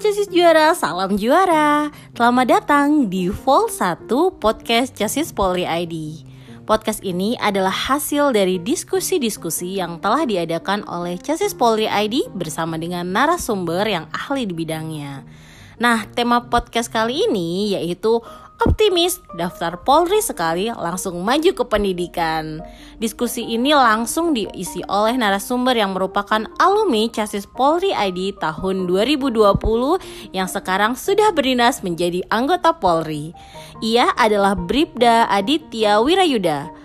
Casis Juara, salam juara. Selamat datang di Vol 1 Podcast Casis Polri ID. Podcast ini adalah hasil dari diskusi-diskusi yang telah diadakan oleh Casis Polri ID bersama dengan narasumber yang ahli di bidangnya. Nah, tema podcast kali ini yaitu optimis, daftar Polri sekali langsung maju ke pendidikan. Diskusi ini langsung diisi oleh narasumber yang merupakan alumni Casis Polri ID tahun 2020 yang sekarang sudah berdinas menjadi anggota Polri. Ia adalah Bribda Aditya Wirayuda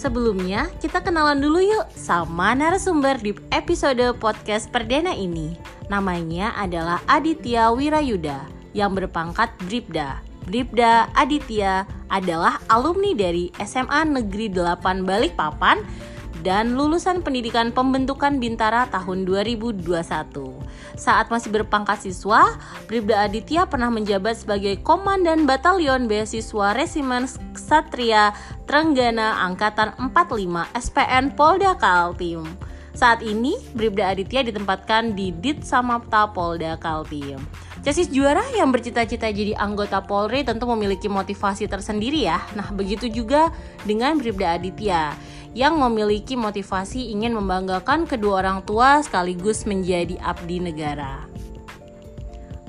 Sebelumnya, kita kenalan dulu yuk sama narasumber di episode podcast perdana ini. Namanya adalah Aditya Wirayuda yang berpangkat Bribda. Bribda Aditya adalah alumni dari SMA Negeri 8 Balikpapan dan lulusan pendidikan pembentukan Bintara tahun 2021. Saat masih berpangkat siswa, Bribda Aditya pernah menjabat sebagai Komandan Batalion Beasiswa Resimen Satria Trenggana Angkatan 45 SPN Polda Kaltim. Saat ini, Bribda Aditya ditempatkan di Dit Samapta Polda Kaltim. Casis juara yang bercita-cita jadi anggota Polri tentu memiliki motivasi tersendiri ya. Nah, begitu juga dengan Bribda Aditya yang memiliki motivasi ingin membanggakan kedua orang tua sekaligus menjadi abdi negara.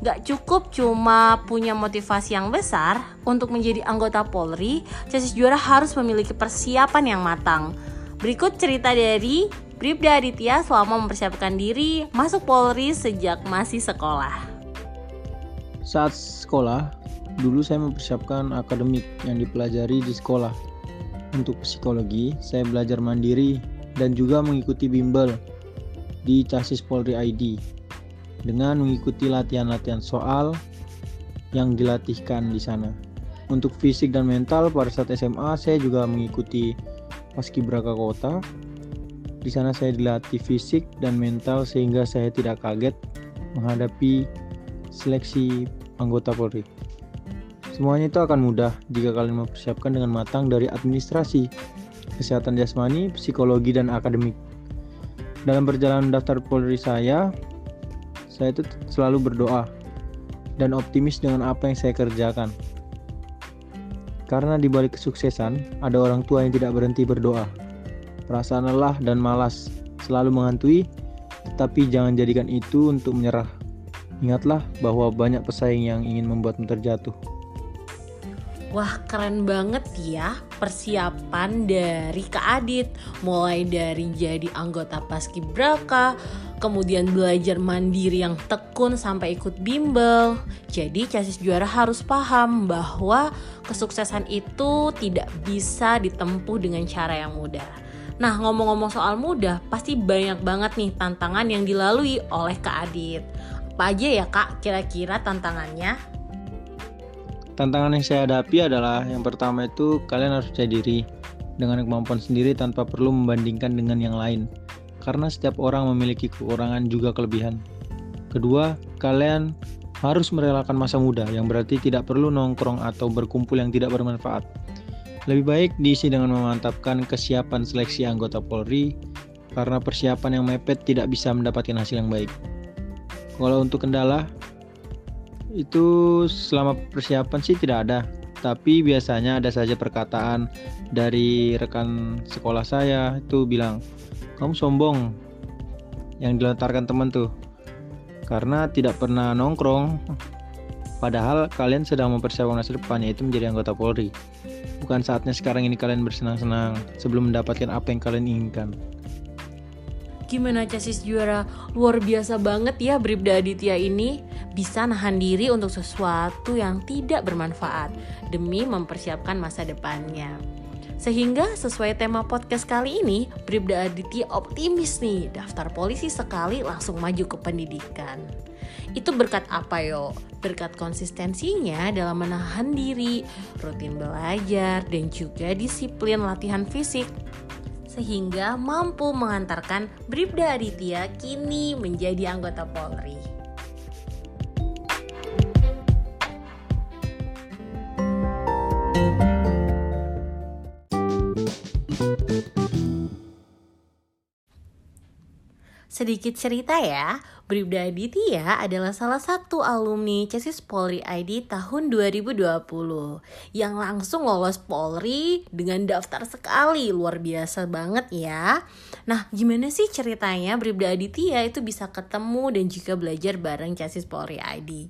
Gak cukup cuma punya motivasi yang besar untuk menjadi anggota Polri, Casis Juara harus memiliki persiapan yang matang. Berikut cerita dari Bribda Aditya selama mempersiapkan diri masuk Polri sejak masih sekolah. Saat sekolah, dulu saya mempersiapkan akademik yang dipelajari di sekolah untuk psikologi, saya belajar mandiri dan juga mengikuti bimbel di Casis Polri ID dengan mengikuti latihan-latihan soal yang dilatihkan di sana. Untuk fisik dan mental pada saat SMA saya juga mengikuti Paskibraka Kota. Di sana saya dilatih fisik dan mental sehingga saya tidak kaget menghadapi seleksi anggota Polri. Semuanya itu akan mudah jika kalian mempersiapkan dengan matang dari administrasi, kesehatan jasmani, psikologi, dan akademik. Dalam perjalanan daftar Polri saya, saya itu selalu berdoa dan optimis dengan apa yang saya kerjakan. Karena di balik kesuksesan, ada orang tua yang tidak berhenti berdoa. Perasaan lelah dan malas selalu menghantui, tetapi jangan jadikan itu untuk menyerah. Ingatlah bahwa banyak pesaing yang ingin membuatmu terjatuh. Wah keren banget ya persiapan dari Kak Adit. Mulai dari jadi anggota Paskibraka Kemudian belajar mandiri yang tekun sampai ikut bimbel. Jadi casis juara harus paham bahwa kesuksesan itu tidak bisa ditempuh dengan cara yang mudah. Nah ngomong-ngomong soal mudah pasti banyak banget nih tantangan yang dilalui oleh Kak Adit. Apa aja ya Kak kira-kira tantangannya? Tantangan yang saya hadapi adalah yang pertama itu kalian harus percaya diri dengan kemampuan sendiri tanpa perlu membandingkan dengan yang lain. Karena setiap orang memiliki kekurangan juga kelebihan. Kedua, kalian harus merelakan masa muda yang berarti tidak perlu nongkrong atau berkumpul yang tidak bermanfaat. Lebih baik diisi dengan memantapkan kesiapan seleksi anggota Polri karena persiapan yang mepet tidak bisa mendapatkan hasil yang baik. Kalau untuk kendala, itu selama persiapan sih tidak ada. Tapi biasanya ada saja perkataan dari rekan sekolah saya itu bilang kamu sombong. Yang dilontarkan teman tuh karena tidak pernah nongkrong. Padahal kalian sedang mempersiapkan masa depannya itu menjadi anggota Polri. Bukan saatnya sekarang ini kalian bersenang-senang sebelum mendapatkan apa yang kalian inginkan Gimana Casis juara luar biasa banget ya Bribda Aditya ini bisa nahan diri untuk sesuatu yang tidak bermanfaat demi mempersiapkan masa depannya. Sehingga sesuai tema podcast kali ini, Bribda Aditya optimis nih daftar polisi sekali langsung maju ke pendidikan. Itu berkat apa yo? Berkat konsistensinya dalam menahan diri, rutin belajar, dan juga disiplin latihan fisik sehingga mampu mengantarkan Bribda Aditya kini menjadi anggota Polri. Sedikit cerita ya, Bribda Aditya adalah salah satu alumni CESIS Polri ID tahun 2020 yang langsung lolos Polri dengan daftar sekali, luar biasa banget ya. Nah, gimana sih ceritanya Bribda Aditya itu bisa ketemu dan juga belajar bareng CESIS Polri ID?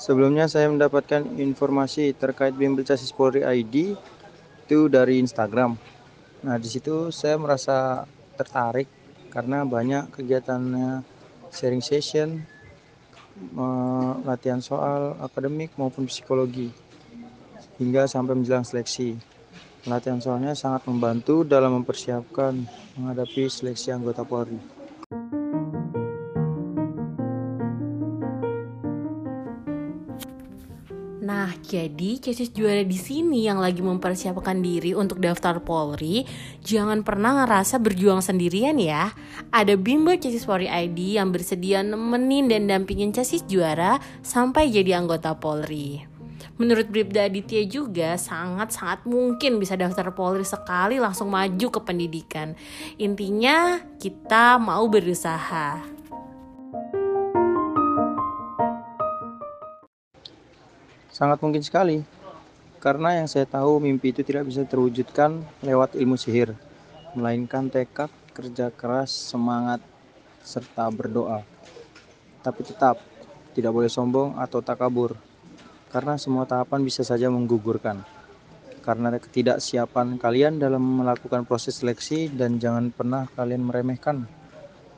Sebelumnya saya mendapatkan informasi terkait bimbel CESIS Polri ID itu dari Instagram. Nah, di situ saya merasa tertarik karena banyak kegiatannya sharing session, latihan soal akademik maupun psikologi hingga sampai menjelang seleksi. Latihan soalnya sangat membantu dalam mempersiapkan menghadapi seleksi anggota Polri. Nah, jadi cesis juara di sini yang lagi mempersiapkan diri untuk daftar Polri, jangan pernah ngerasa berjuang sendirian ya. Ada bimbel cesis Polri ID yang bersedia nemenin dan dampingin cesis juara sampai jadi anggota Polri. Menurut Bribda Aditya juga sangat-sangat mungkin bisa daftar Polri sekali langsung maju ke pendidikan. Intinya kita mau berusaha. Sangat mungkin sekali, karena yang saya tahu mimpi itu tidak bisa terwujudkan lewat ilmu sihir, melainkan tekad, kerja keras, semangat, serta berdoa. Tapi tetap, tidak boleh sombong atau takabur, karena semua tahapan bisa saja menggugurkan. Karena ketidaksiapan kalian dalam melakukan proses seleksi dan jangan pernah kalian meremehkan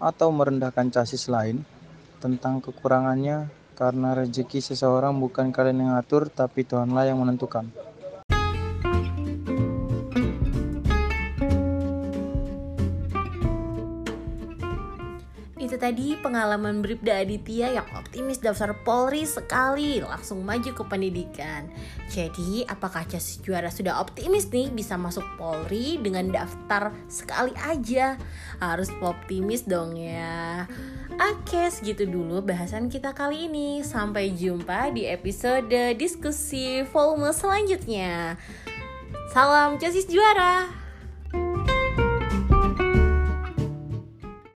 atau merendahkan casis lain tentang kekurangannya karena rezeki seseorang bukan kalian yang atur, tapi Tuhanlah yang menentukan. Itu tadi pengalaman Bribda Aditya yang optimis daftar Polri sekali langsung maju ke pendidikan. Jadi, apakah Casis Juara sudah optimis nih bisa masuk Polri dengan daftar sekali aja? Harus optimis dong ya. Oke, segitu dulu bahasan kita kali ini. Sampai jumpa di episode diskusi volume selanjutnya. Salam Casis Juara!